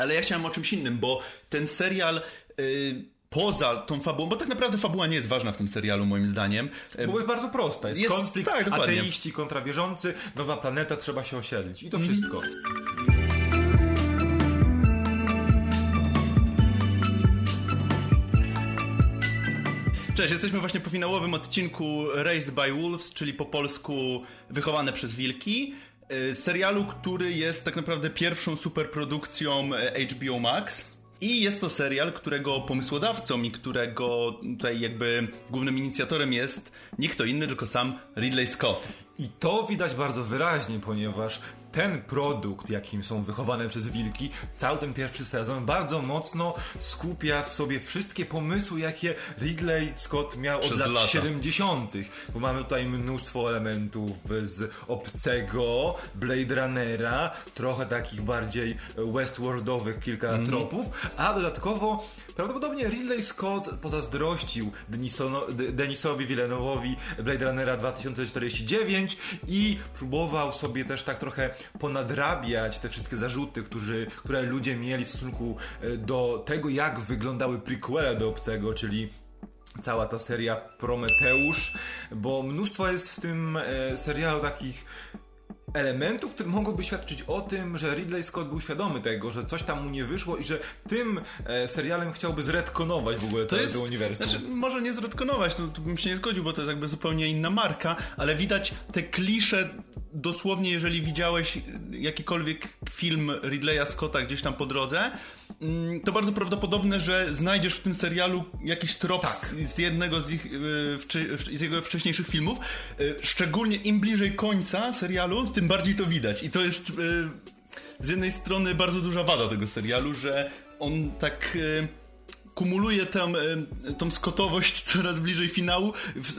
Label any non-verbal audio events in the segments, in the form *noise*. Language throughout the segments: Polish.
Ale ja chciałem o czymś innym, bo ten serial... Yy, poza tą fabułą, bo tak naprawdę fabuła nie jest ważna w tym serialu moim zdaniem. Bo jest bardzo prosta. Jest, jest konflikt tak, ateiści kontra wierzący, nowa planeta, trzeba się osiedlić. I to wszystko. Cześć, jesteśmy właśnie po finałowym odcinku Raised by Wolves, czyli po polsku Wychowane przez Wilki. Y, serialu, który jest tak naprawdę pierwszą superprodukcją y, HBO Max. I jest to serial, którego pomysłodawcą i którego tutaj jakby głównym inicjatorem jest nie kto inny, tylko sam Ridley Scott. I to widać bardzo wyraźnie, ponieważ ten produkt, jakim są wychowane przez wilki, cały ten pierwszy sezon bardzo mocno skupia w sobie wszystkie pomysły, jakie Ridley Scott miał przez od lat lata. 70., bo mamy tutaj mnóstwo elementów z Obcego, Blade Runnera, trochę takich bardziej westworldowych kilka mm. tropów, a dodatkowo prawdopodobnie Ridley Scott pozazdrościł Denisowi Villeneuve'owi Blade Runnera 2049 i próbował sobie też tak trochę ponadrabiać te wszystkie zarzuty, którzy, które ludzie mieli w stosunku e, do tego, jak wyglądały prequele do Obcego, czyli cała ta seria Prometeusz, bo mnóstwo jest w tym e, serialu takich elementów, które mogłyby świadczyć o tym, że Ridley Scott był świadomy tego, że coś tam mu nie wyszło i że tym e, serialem chciałby zredkonować w ogóle to, jest, uniwersum. Znaczy, może nie zredkonować, to, to bym się nie zgodził, bo to jest jakby zupełnie inna marka, ale widać te klisze dosłownie, jeżeli widziałeś jakikolwiek film Ridleya Scotta gdzieś tam po drodze, mm, to bardzo prawdopodobne, że znajdziesz w tym serialu jakiś trop tak. z, z, jednego z, ich, e, z jego wcześniejszych filmów. E, szczególnie im bliżej końca serialu, tym bardziej to widać. I to jest e, z jednej strony bardzo duża wada tego serialu, że on tak kumuluje tam e, tą skotowość *laughs* coraz bliżej finału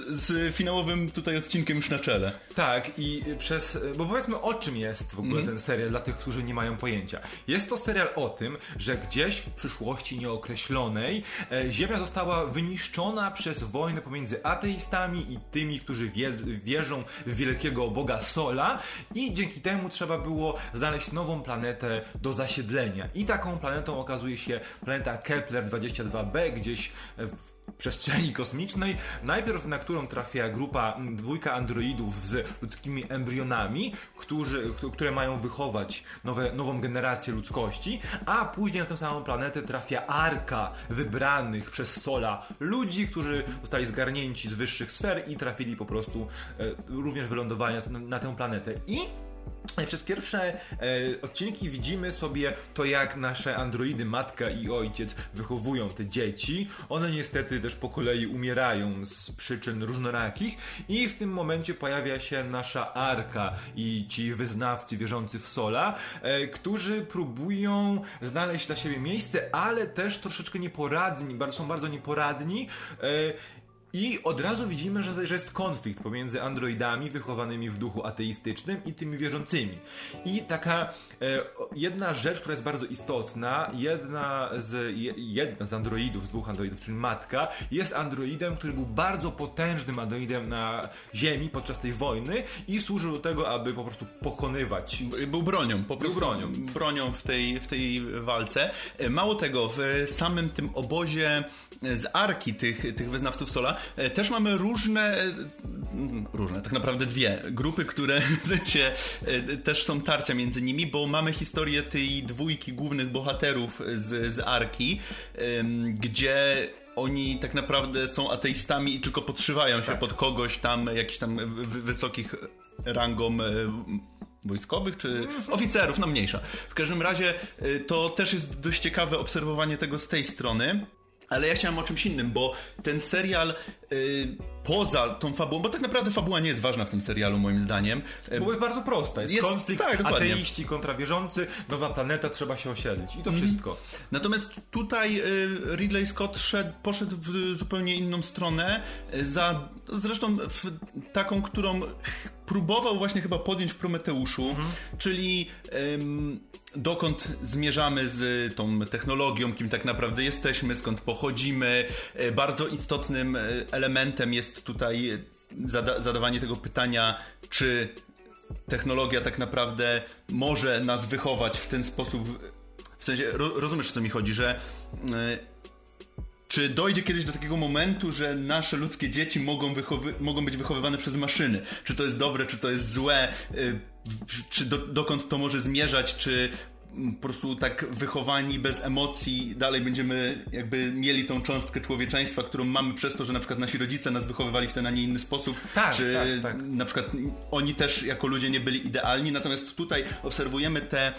z finałowym tutaj odcinkiem już na czele. Tak i przez, bo powiedzmy o czym jest w ogóle mm. ten serial dla tych, którzy nie mają pojęcia. Jest to serial o tym, że gdzieś w przyszłości nieokreślonej e, Ziemia została wyniszczona przez wojnę pomiędzy ateistami i tymi, którzy wierzą w wielkiego Boga Sola i dzięki temu trzeba było znaleźć nową planetę do zasiedlenia. I taką planetą okazuje się planeta Kepler 22 2B gdzieś w przestrzeni kosmicznej, najpierw na którą trafia grupa dwójka androidów z ludzkimi embrionami, którzy, które mają wychować nowe, nową generację ludzkości, a później na tę samą planetę trafia arka wybranych przez Sola ludzi, którzy zostali zgarnięci z wyższych sfer i trafili po prostu e, również wylądowania na, na tę planetę. I przez pierwsze e, odcinki widzimy sobie to, jak nasze androidy, matka i ojciec wychowują te dzieci. One niestety też po kolei umierają z przyczyn różnorakich i w tym momencie pojawia się nasza Arka i ci wyznawcy wierzący w Sola, e, którzy próbują znaleźć dla siebie miejsce, ale też troszeczkę nieporadni, są bardzo nieporadni e, i od razu widzimy, że, że jest konflikt pomiędzy androidami wychowanymi w duchu ateistycznym i tymi wierzącymi. I taka e, jedna rzecz, która jest bardzo istotna, jedna z, jedna z androidów, z dwóch androidów, czyli matka, jest androidem, który był bardzo potężnym androidem na Ziemi podczas tej wojny i służył do tego, aby po prostu pokonywać. Był bronią, po prostu był bronią. bronią w tej, w tej walce. E, mało tego, w samym tym obozie z arki tych, tych wyznawców Sola też mamy różne, e, różne, tak naprawdę dwie grupy, które *laughs* się, e, też są tarcia między nimi, bo mamy historię tej dwójki głównych bohaterów z, z Arki, gdzie oni tak naprawdę są ateistami i tylko podszywają się tak. pod kogoś tam, jakichś tam wysokich rangą wojskowych czy oficerów, no mniejsza. W każdym razie to też jest dość ciekawe obserwowanie tego z tej strony. Ale ja chciałem o czymś innym, bo ten serial y, poza tą fabułą, bo tak naprawdę fabuła nie jest ważna w tym serialu moim zdaniem. Bo jest bardzo prosta. Jest, jest konflikt tak, ateiści kontra wierzący, nowa planeta, trzeba się osiedlić. I to mm. wszystko. Natomiast tutaj y, Ridley Scott szedł, poszedł w zupełnie inną stronę, y, za, zresztą w taką, którą próbował właśnie chyba podjąć w Prometeuszu, mm. czyli dokąd zmierzamy z tą technologią, kim tak naprawdę jesteśmy, skąd pochodzimy. E, bardzo istotnym e, elementem jest tutaj zada zadawanie tego pytania, czy technologia tak naprawdę może nas wychować w ten sposób W sensie, ro, rozumiesz o co mi chodzi, że czy dojdzie kiedyś do takiego momentu, że nasze ludzkie dzieci mogą, mogą być wychowywane przez maszyny? Czy to jest dobre, czy to jest złe? Czy do, dokąd to może zmierzać? Czy po prostu tak wychowani, bez emocji, dalej będziemy jakby mieli tą cząstkę człowieczeństwa, którą mamy przez to, że na przykład nasi rodzice nas wychowywali w ten, a nie inny sposób. Tak, czy tak, tak. na przykład oni też jako ludzie nie byli idealni, natomiast tutaj obserwujemy te, e,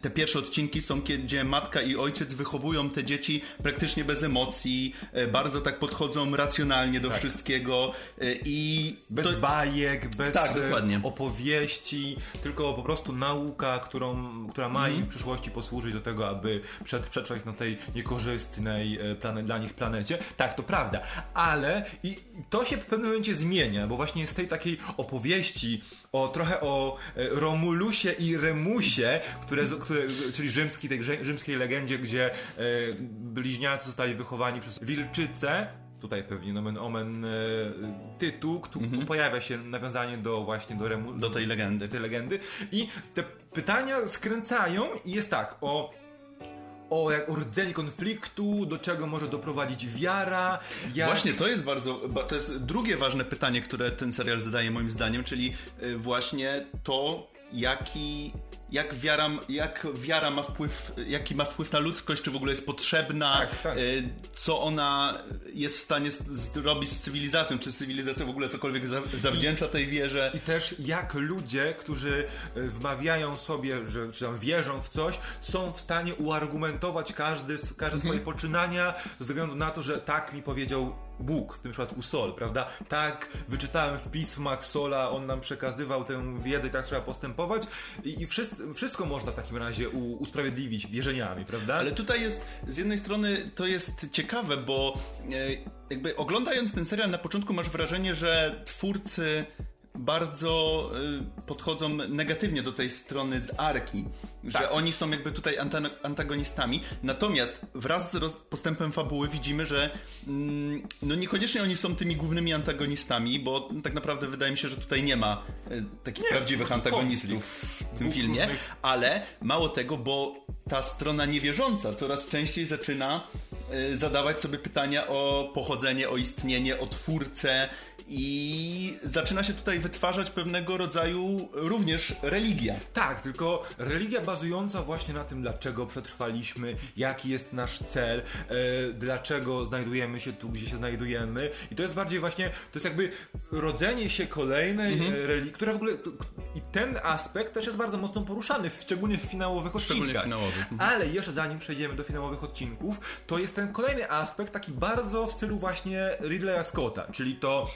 te pierwsze odcinki są, gdzie matka i ojciec wychowują te dzieci praktycznie bez emocji, e, bardzo tak podchodzą racjonalnie do tak. wszystkiego e, i... Bez to... bajek, bez tak, opowieści, tylko po prostu nauka, którą, która ma im w przyszłości posłużyć do tego, aby przetrwać na tej niekorzystnej e, plane, dla nich planecie. Tak, to prawda, ale i to się w pewnym momencie zmienia, bo właśnie z tej takiej opowieści o trochę o e, Romulusie i Remusie, które, które, czyli rzymskiej, tej rzymskiej legendzie, gdzie e, bliźniacy zostali wychowani przez wilczycę, tutaj pewnie nomen omen e, tytuł, który mm -hmm. pojawia się nawiązanie do właśnie do, remu, do tej legendy. tej legendy i te pytania skręcają i jest tak o o, jak, o rdzeń konfliktu, do czego może doprowadzić wiara. Jak... Właśnie to jest bardzo. To jest drugie ważne pytanie, które ten serial zadaje moim zdaniem, czyli e, właśnie to, jaki jak wiara, jak wiara ma wpływ, jaki ma wpływ na ludzkość, czy w ogóle jest potrzebna, tak, tak. Y, co ona jest w stanie zrobić z cywilizacją, czy cywilizacja w ogóle cokolwiek zawdzięcza tej wierze. I też jak ludzie, którzy y, wmawiają sobie, że czy tam wierzą w coś, są w stanie uargumentować każdy, każde mhm. swoje poczynania ze względu na to, że tak mi powiedział Bóg, w tym przypadku Sol, prawda? Tak, wyczytałem w pismach Sola, on nam przekazywał tę wiedzę i tak trzeba postępować i, i wszystko, można w takim razie u, usprawiedliwić wierzeniami, prawda? Ale tutaj jest, z jednej strony to jest ciekawe, bo e, jakby oglądając ten serial na początku masz wrażenie, że twórcy bardzo y, podchodzą negatywnie do tej strony z Arki, tak. że oni są jakby tutaj antagonistami. Natomiast wraz z postępem fabuły widzimy, że mm, no niekoniecznie oni są tymi głównymi antagonistami, bo tak naprawdę wydaje mi się, że tutaj nie ma y, takich nie, prawdziwych antagonistów w tym filmie, ale mało tego, bo ta strona niewierząca coraz częściej zaczyna y, zadawać sobie pytania o pochodzenie, o istnienie, o twórcę, i zaczyna się tutaj wytwarzać pewnego rodzaju również religia. Tak, tylko religia bazująca właśnie na tym, dlaczego przetrwaliśmy, jaki jest nasz cel, e, dlaczego znajdujemy się tu, gdzie się znajdujemy. I to jest bardziej właśnie, to jest jakby rodzenie się kolejnej mhm. E, religii, która w ogóle. I ten aspekt też jest bardzo mocno poruszany, szczególnie w finałowych odcinkach. Finałowych. Mhm. Ale jeszcze zanim przejdziemy do finałowych odcinków, to jest ten kolejny aspekt, taki bardzo w stylu właśnie Ridleya Scotta, czyli to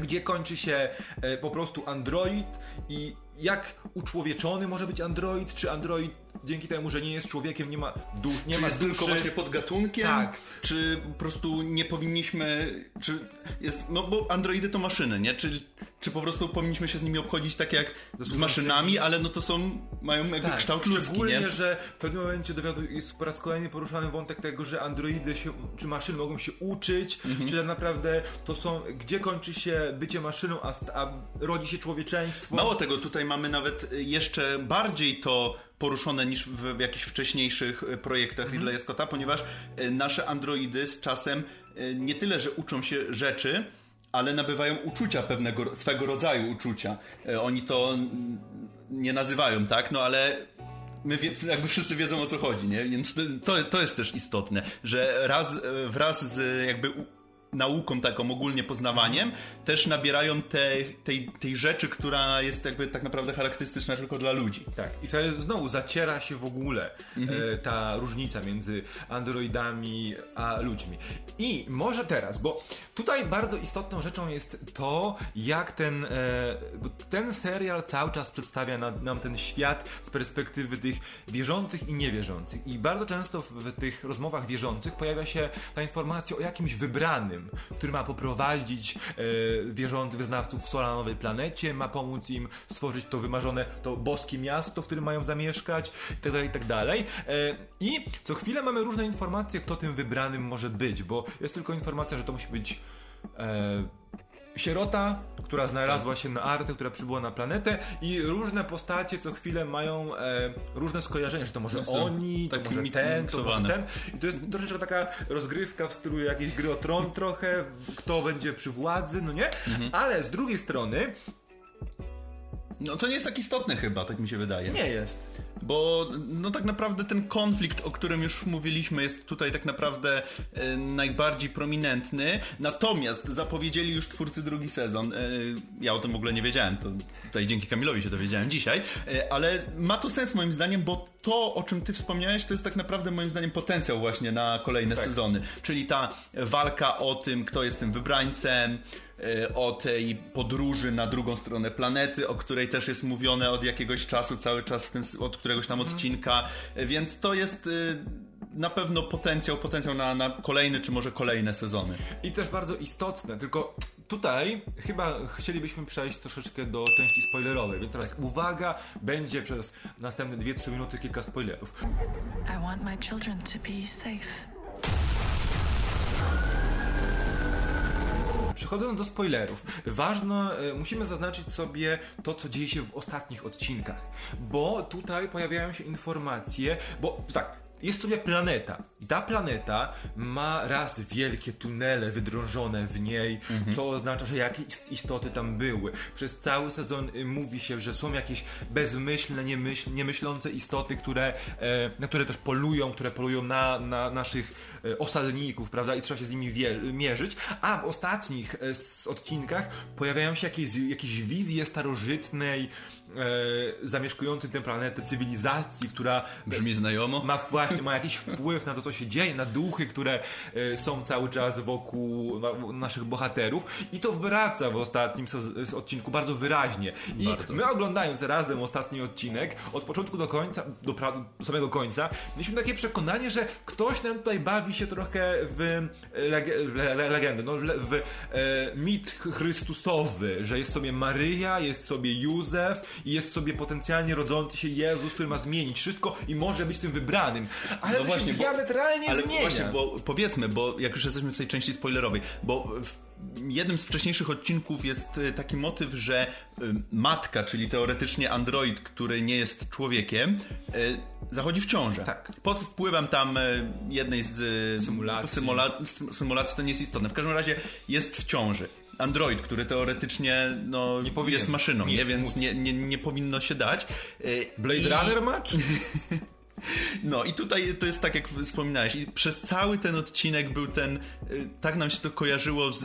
gdzie kończy się e, po prostu Android i jak uczłowieczony może być Android, czy Android dzięki temu, że nie jest człowiekiem, nie ma dusz, nie czy ma jest duszy. tylko właśnie podgatunkiem? Tak. Czy po prostu nie powinniśmy, czy jest, no bo androidy to maszyny, nie? Czy, czy po prostu powinniśmy się z nimi obchodzić tak jak z maszynami, ale no to są, mają jakby tak, kształt ludzki, Szczególnie, nie? że w pewnym momencie dowiadu jest po raz kolejny poruszany wątek tego, że androidy się, czy maszyny mogą się uczyć, mhm. czy tak naprawdę to są, gdzie kończy się bycie maszyną, a, a rodzi się człowieczeństwo. Mało tego, tutaj mamy nawet jeszcze bardziej to poruszone niż w, jakichś wcześniejszych e, projektach mhm. Ridleya Scotta, ponieważ e, nasze androidy z czasem e, nie tyle, że uczą się rzeczy, ale nabywają uczucia pewnego, swego rodzaju uczucia. Oni to nie nazywają, tak? No ale my wie, *laughs* jakby wszyscy wiedzą o co chodzi, nie? Więc to, to jest też istotne, że raz, wraz z jakby nauką taką ogólnie poznawaniem, też nabierają tej, tej, tej rzeczy, która jest jakby tak naprawdę charakterystyczna tylko dla ludzi. Tak, i wtedy znowu zaciera się w ogóle mhm. ta różnica między androidami a ludźmi. I może teraz, bo tutaj bardzo istotną rzeczą jest to, jak ten, e, ten serial cały czas przedstawia na, nam ten świat z perspektywy tych wierzących i niewierzących. I bardzo często w tych rozmowach wierzących pojawia się ta informacja o jakimś wybranym, który ma poprowadzić e, wierzących wyznawców w Sola na nowej planecie, ma pomóc im stworzyć to wymarzone, to boskie miasto, w którym mają zamieszkać itd., tak itd. Tak e, I co chwilę mamy różne informacje, kto tym wybranym może być, bo jest tylko informacja, że to musi być e, sierota, która znalazła się na Artę, która przybyła na planetę i różne postacie co chwilę mają e, różne skojarzenia, że to może to oni, to tak może ten, to może ten. I to jest troszeczkę taka rozgrywka w stylu jakiejś gry o tron trochę, kto będzie przy władzy, no nie? Mhm. Ale z drugiej strony No to nie jest tak istotne chyba, tak mi się wydaje. nie jest. Bo no tak naprawdę ten konflikt, o którym już mówiliśmy, jest tutaj tak naprawdę e, najbardziej prominentny. Natomiast zapowiedzieli już twórcy drugi sezon. E, ja o tym w ogóle nie wiedziałem, to tutaj dzięki Kamilowi się dowiedziałem dzisiaj. E, ale ma to sens moim zdaniem, bo to, o czym ty wspomniałeś, to jest tak naprawdę moim zdaniem potencjał właśnie na kolejne sezony. Czyli ta walka o tym, kto jest tym wybrańcem, e, o tej podróży na drugą stronę planety, o której też jest mówione od jakiegoś czasu, cały czas w tym, od któregoś tam odcinka, więc to jest e, na pewno potencjał, potencjał na, na kolejny czy może kolejne sezony. I też bardzo istotne, tylko tutaj chyba chcielibyśmy przejść troszeczkę do części spoilerowej, więc teraz uwaga, będzie przez następne 2-3 minuty kilka spoilerów. I want my children to be safe. Przechodząc do spoilerów, ważne, e, musimy zaznaczyć sobie to, co dzieje się w ostatnich odcinkach, bo tutaj pojawiają się informacje, bo tak, jest sobie planeta. I ta planeta ma raz wielkie tunele wydrążone w niej, co oznacza, że jakieś ist- istoty tam były. Przez cały sezon y, mówi się, że są jakieś bezmyślne, niemyśl, niemyślące istoty, które, e, na które też polują, które polują na, na naszych e, osadników, prawda, i trzeba się z nimi mierzyć, a w ostatnich e, odcinkach pojawiają się jakieś, jakieś wizje starożytnej, e, zamieszkującej tę planetę cywilizacji, która Brzmi znajomo? ma właśnie ma jakiś wpływ na to, co się dzieje, na duchy, które e, są cały czas wokół na- naszych bohaterów i to wraca w ostatnim odcinku bardzo wyraźnie. I Bardzo. my oglądając razem ostatni odcinek, od początku do końca, do, samego końca, mieliśmy takie przekonanie, że ktoś nam tutaj bawi się trochę w e, lege- le, le, legendę, no, w e, mit chrystusowy, że jest sobie Maryja, jest sobie Józef i jest sobie potencjalnie rodzący się Jezus, który ma zmienić wszystko i może być tym wybranym. Ale to się bo- diametralnie ale zmienia. właśnie, bo powiedzmy, bo jak już jesteśmy w tej części spoilerowej, bo w jednym z wcześniejszych odcinków jest y, taki motyw, że y, matka, czyli teoretycznie android, który nie jest człowiekiem, y, zachodzi w ciążę. Tak. Pod wpływem tam jednej z Symulacji. symula- sym- symulacji, to nie jest istotne. W każdym razie jest w ciąży. Android, który teoretycznie no, Nie powinien jest maszyną, nie, mieć, więc nie, nie, nie powinno się dać. Y, Blade i- Runner match? *laughs* no i tutaj to jest tak, jak wspominałeś. I przez cały ten odcinek był ten. y, Tak nam się to kojarzyło z,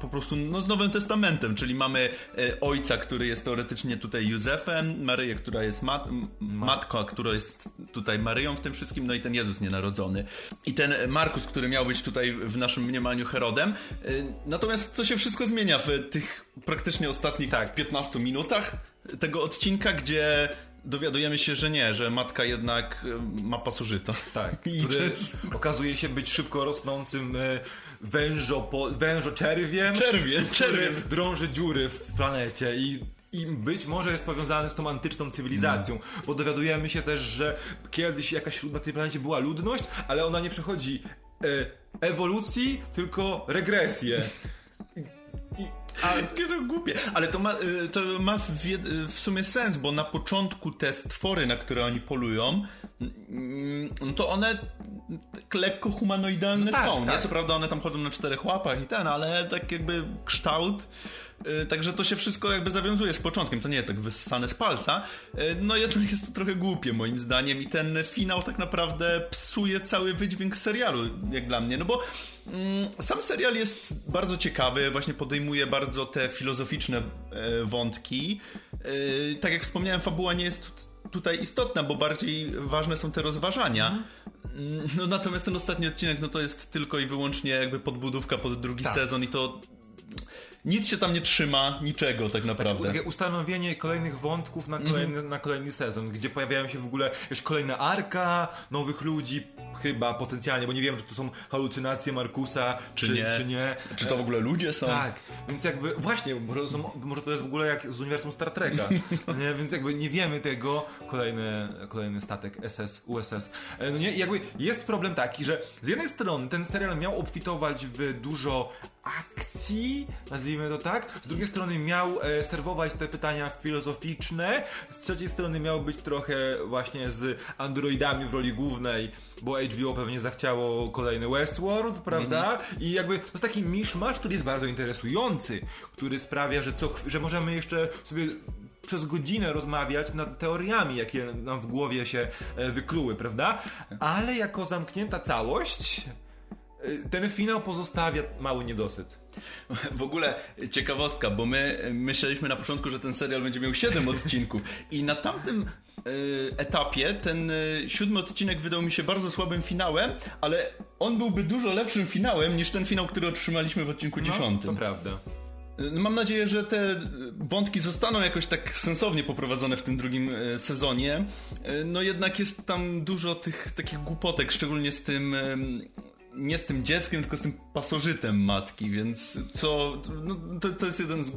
po prostu no, z Nowym Testamentem, czyli mamy y, ojca, który jest teoretycznie tutaj Józefem, Maryję, która jest mat, matką, która jest tutaj Maryją w tym wszystkim, no i ten Jezus nienarodzony. I ten Markus, który miał być tutaj w naszym mniemaniu Herodem. Y, Natomiast to się wszystko zmienia w tych praktycznie ostatnich Tak. 15 minutach tego odcinka, gdzie dowiadujemy się, że nie, że matka jednak y, ma pasożyta. Tak, *laughs* I który jest... okazuje się być szybko rosnącym e, wężo, po, wężoczerwiem, Czerwie, który czerwie. drąży dziury w planecie i i być może jest powiązany z tą antyczną cywilizacją, bo dowiadujemy się też, że kiedyś jakaś na tej planecie była ludność, ale ona nie przechodzi e, ewolucji, tylko regresję. A, jakie to głupie. Ale to ma, y, to ma w, jed- w sumie sens, bo na początku te stwory, na które oni polują, no to one lekko humanoidalne No tak, są, tak. nie? Co prawda one tam chodzą na czterech łapach i ten, ale tak jakby kształt... y, Także to się wszystko jakby zawiązuje z początkiem, to nie jest tak wyssane z palca. Y, No jednak jest to trochę głupie moim zdaniem i ten finał tak naprawdę psuje cały wydźwięk serialu, jak dla mnie. No bo mm, sam serial jest bardzo ciekawy, właśnie podejmuje bardzo te filozoficzne e, wątki. E, tak jak wspomniałem, fabuła nie jest tu- tutaj istotna, bo bardziej ważne są te rozważania. Mm, No natomiast ten ostatni odcinek, no to jest tylko i wyłącznie jakby podbudówka pod drugi Tak. sezon i to nic się tam nie trzyma, niczego tak naprawdę. Takie ustanowienie kolejnych wątków na kolejny, Mhm. na kolejny sezon, gdzie pojawiają się w ogóle już kolejna arka nowych ludzi, chyba potencjalnie, bo nie wiem, czy to są halucynacje Markusa, czy, czy nie. Czy, nie. Czy to w ogóle ludzie są? Tak, więc jakby właśnie, może to, są, może to jest w ogóle jak z uniwersum Star Treka, *laughs* nie? więc jakby nie wiemy tego. Kolejny, kolejny statek SS, USS. E, No nie, jakby jest problem taki, że z jednej strony ten serial miał obfitować w dużo akcji, nazwijmy to tak. Z drugiej strony miał e, serwować te pytania filozoficzne, z trzeciej strony miał być trochę właśnie z androidami w roli głównej, bo HBO pewnie zachciało kolejny Westworld, prawda? I jakby to jest taki miszmasz, który jest bardzo interesujący, który sprawia, że, co, że możemy jeszcze sobie przez godzinę rozmawiać nad teoriami, jakie nam w głowie się e, wykluły, prawda? Ale jako zamknięta całość, ten finał pozostawia mały niedosyt. W ogóle ciekawostka, bo my myśleliśmy na początku, że ten serial będzie miał 7 *laughs* odcinków i na tamtym y, etapie ten y, siódmy odcinek wydał mi się bardzo słabym finałem, ale on byłby dużo lepszym finałem niż ten finał, który otrzymaliśmy w odcinku No, dziesiątym. to prawda. Y, Mam nadzieję, że te wątki zostaną jakoś tak sensownie poprowadzone w tym drugim e, sezonie. E, No jednak jest tam dużo tych takich głupotek, szczególnie z tym nie z tym dzieckiem, tylko z tym pasożytem matki, więc co no, to, to jest jeden z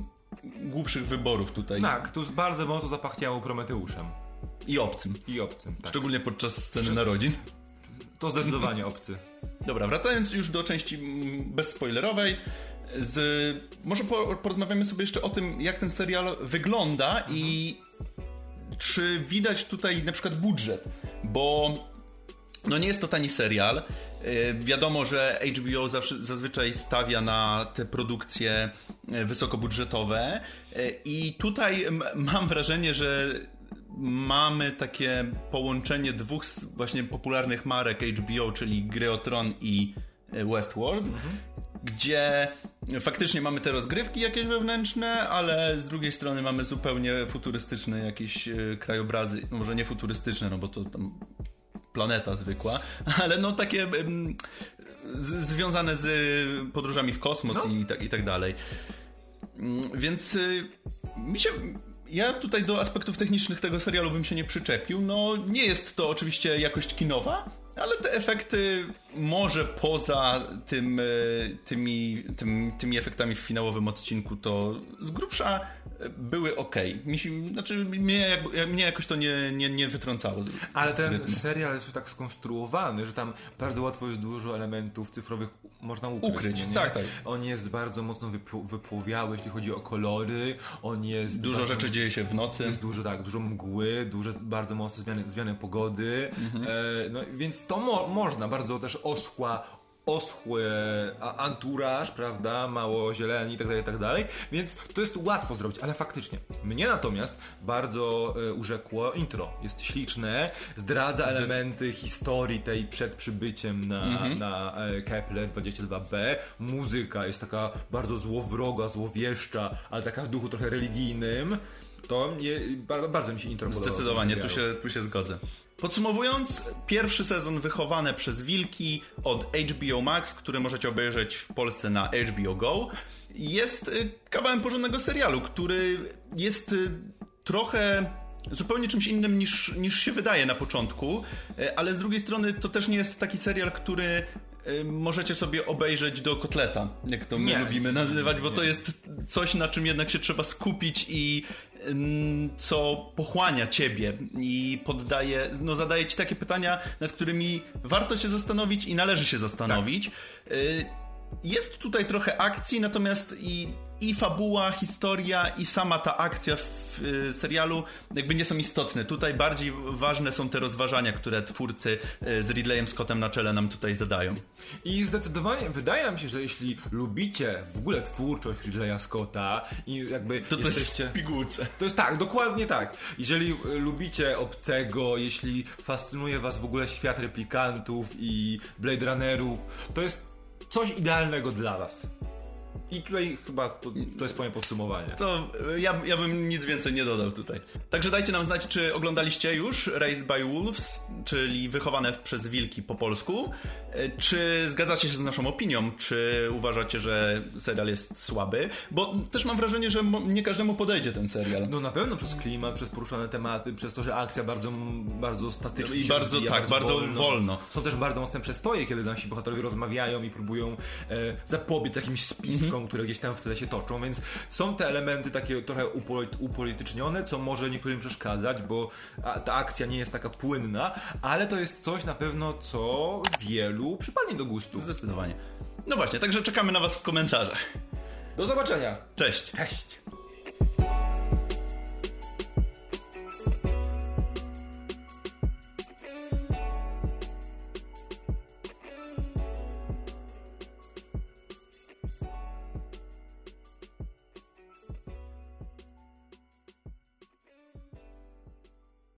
głupszych wyborów tutaj. Tak, tu bardzo mocno zapachniało Prometeuszem. I obcym. I obcym, tak. Szczególnie podczas sceny narodzin. To zdecydowanie obcy. *laughs* Dobra, wracając już do części bezspoilerowej, z, może po, porozmawiamy sobie jeszcze o tym, jak ten serial wygląda i czy widać tutaj na przykład budżet, bo no nie jest to tani serial. Yy, Wiadomo, że HBO zazwyczaj stawia na te produkcje yy, wysokobudżetowe yy, i tutaj mam wrażenie, że mamy takie połączenie dwóch właśnie popularnych marek HBO, czyli Gry o Tron i e, Westworld, gdzie faktycznie mamy te rozgrywki jakieś wewnętrzne, ale z drugiej strony mamy zupełnie futurystyczne jakieś e, krajobrazy, może nie futurystyczne, no bo to tam planeta zwykła, ale no takie z, związane z podróżami w kosmos No. i, tak, i tak dalej. Mm, Więc y, mi się. Ja tutaj do aspektów technicznych tego serialu bym się nie przyczepił. No, nie jest to oczywiście jakość kinowa, ale te efekty może poza tym, y, tymi, tym, tymi efektami w finałowym odcinku to z grubsza były ok. Mi się, znaczy mnie, mnie jakoś to nie, nie, nie wytrącało. Z, Ale ten rytmu. serial jest tak skonstruowany, że tam bardzo łatwo jest dużo elementów cyfrowych można ukryć. Ukryć, nie? tak, tak. On jest bardzo mocno wypł- wypłowiały, jeśli chodzi o kolory. On jest. Dużo bardzo, rzeczy dzieje się w nocy. Jest dużo, tak, dużo mgły, duże, bardzo mocne zmiany, zmiany pogody. Mhm. E, no, więc to mo- można, bardzo też oschła oschły anturaż, prawda, mało zieleni i tak dalej, i tak więc to jest łatwo zrobić, ale faktycznie. Mnie natomiast bardzo e, urzekło intro. Jest śliczne, zdradza elementy historii tej przed przybyciem na, Mhm. na e, Kepler 22b. Muzyka jest taka bardzo złowroga, złowieszcza, ale taka w duchu trochę religijnym. To mnie, bardzo, mi się intro podobało. Zdecydowanie, tu się, tu się zgodzę. Podsumowując, pierwszy sezon wychowane przez Wilki od HBO Max, który możecie obejrzeć w Polsce na HBO Go, jest y, kawałem porządnego serialu, który jest y, trochę zupełnie czymś innym niż, niż się wydaje na początku, y, ale z drugiej strony to też nie jest taki serial, który możecie sobie obejrzeć do kotleta, jak to my Nie, lubimy nazywać, bo to jest coś, na czym jednak się trzeba skupić i co pochłania ciebie i poddaje, no zadaje ci takie pytania, nad którymi warto się zastanowić i należy się zastanowić. Y, Jest tutaj trochę akcji, natomiast i, i fabuła, historia i sama ta akcja w y, serialu jakby nie są istotne. Tutaj bardziej ważne są te rozważania, które twórcy y, z Ridleyem Scottem na czele nam tutaj zadają. I zdecydowanie wydaje nam się, że jeśli lubicie w ogóle twórczość Ridleya Scotta i jakby To to jesteście... jest w pigułce. To jest tak, dokładnie tak. Jeżeli e, lubicie obcego, jeśli fascynuje was w ogóle świat replikantów i Blade Runnerów, to jest coś idealnego dla was. I tutaj chyba to, to jest moje podsumowanie. To y, ja, ja bym nic więcej nie dodał tutaj. Także dajcie nam znać, czy oglądaliście już Raised by Wolves, czyli Wychowane przez Wilki po polsku. Y, Czy zgadzacie się z naszą opinią? Czy uważacie, że serial jest słaby? Bo też mam wrażenie, że nie każdemu podejdzie ten serial. No na pewno przez klimat, przez poruszane tematy, przez to, że akcja bardzo, bardzo statycznie I bardzo, rozwija, tak, bardzo wolno. Są też bardzo mocne przestoje, kiedy nasi bohaterowie rozmawiają i próbują e, zapobiec jakimś spiskom, Które gdzieś tam w tle się toczą, więc są te elementy takie trochę upolit- upolitycznione, co może niektórym przeszkadzać, bo ta akcja nie jest taka płynna, ale to jest coś na pewno, co wielu przypadnie do gustu. Zdecydowanie. No właśnie, także czekamy na was w komentarzach. Do zobaczenia. Cześć! Cześć.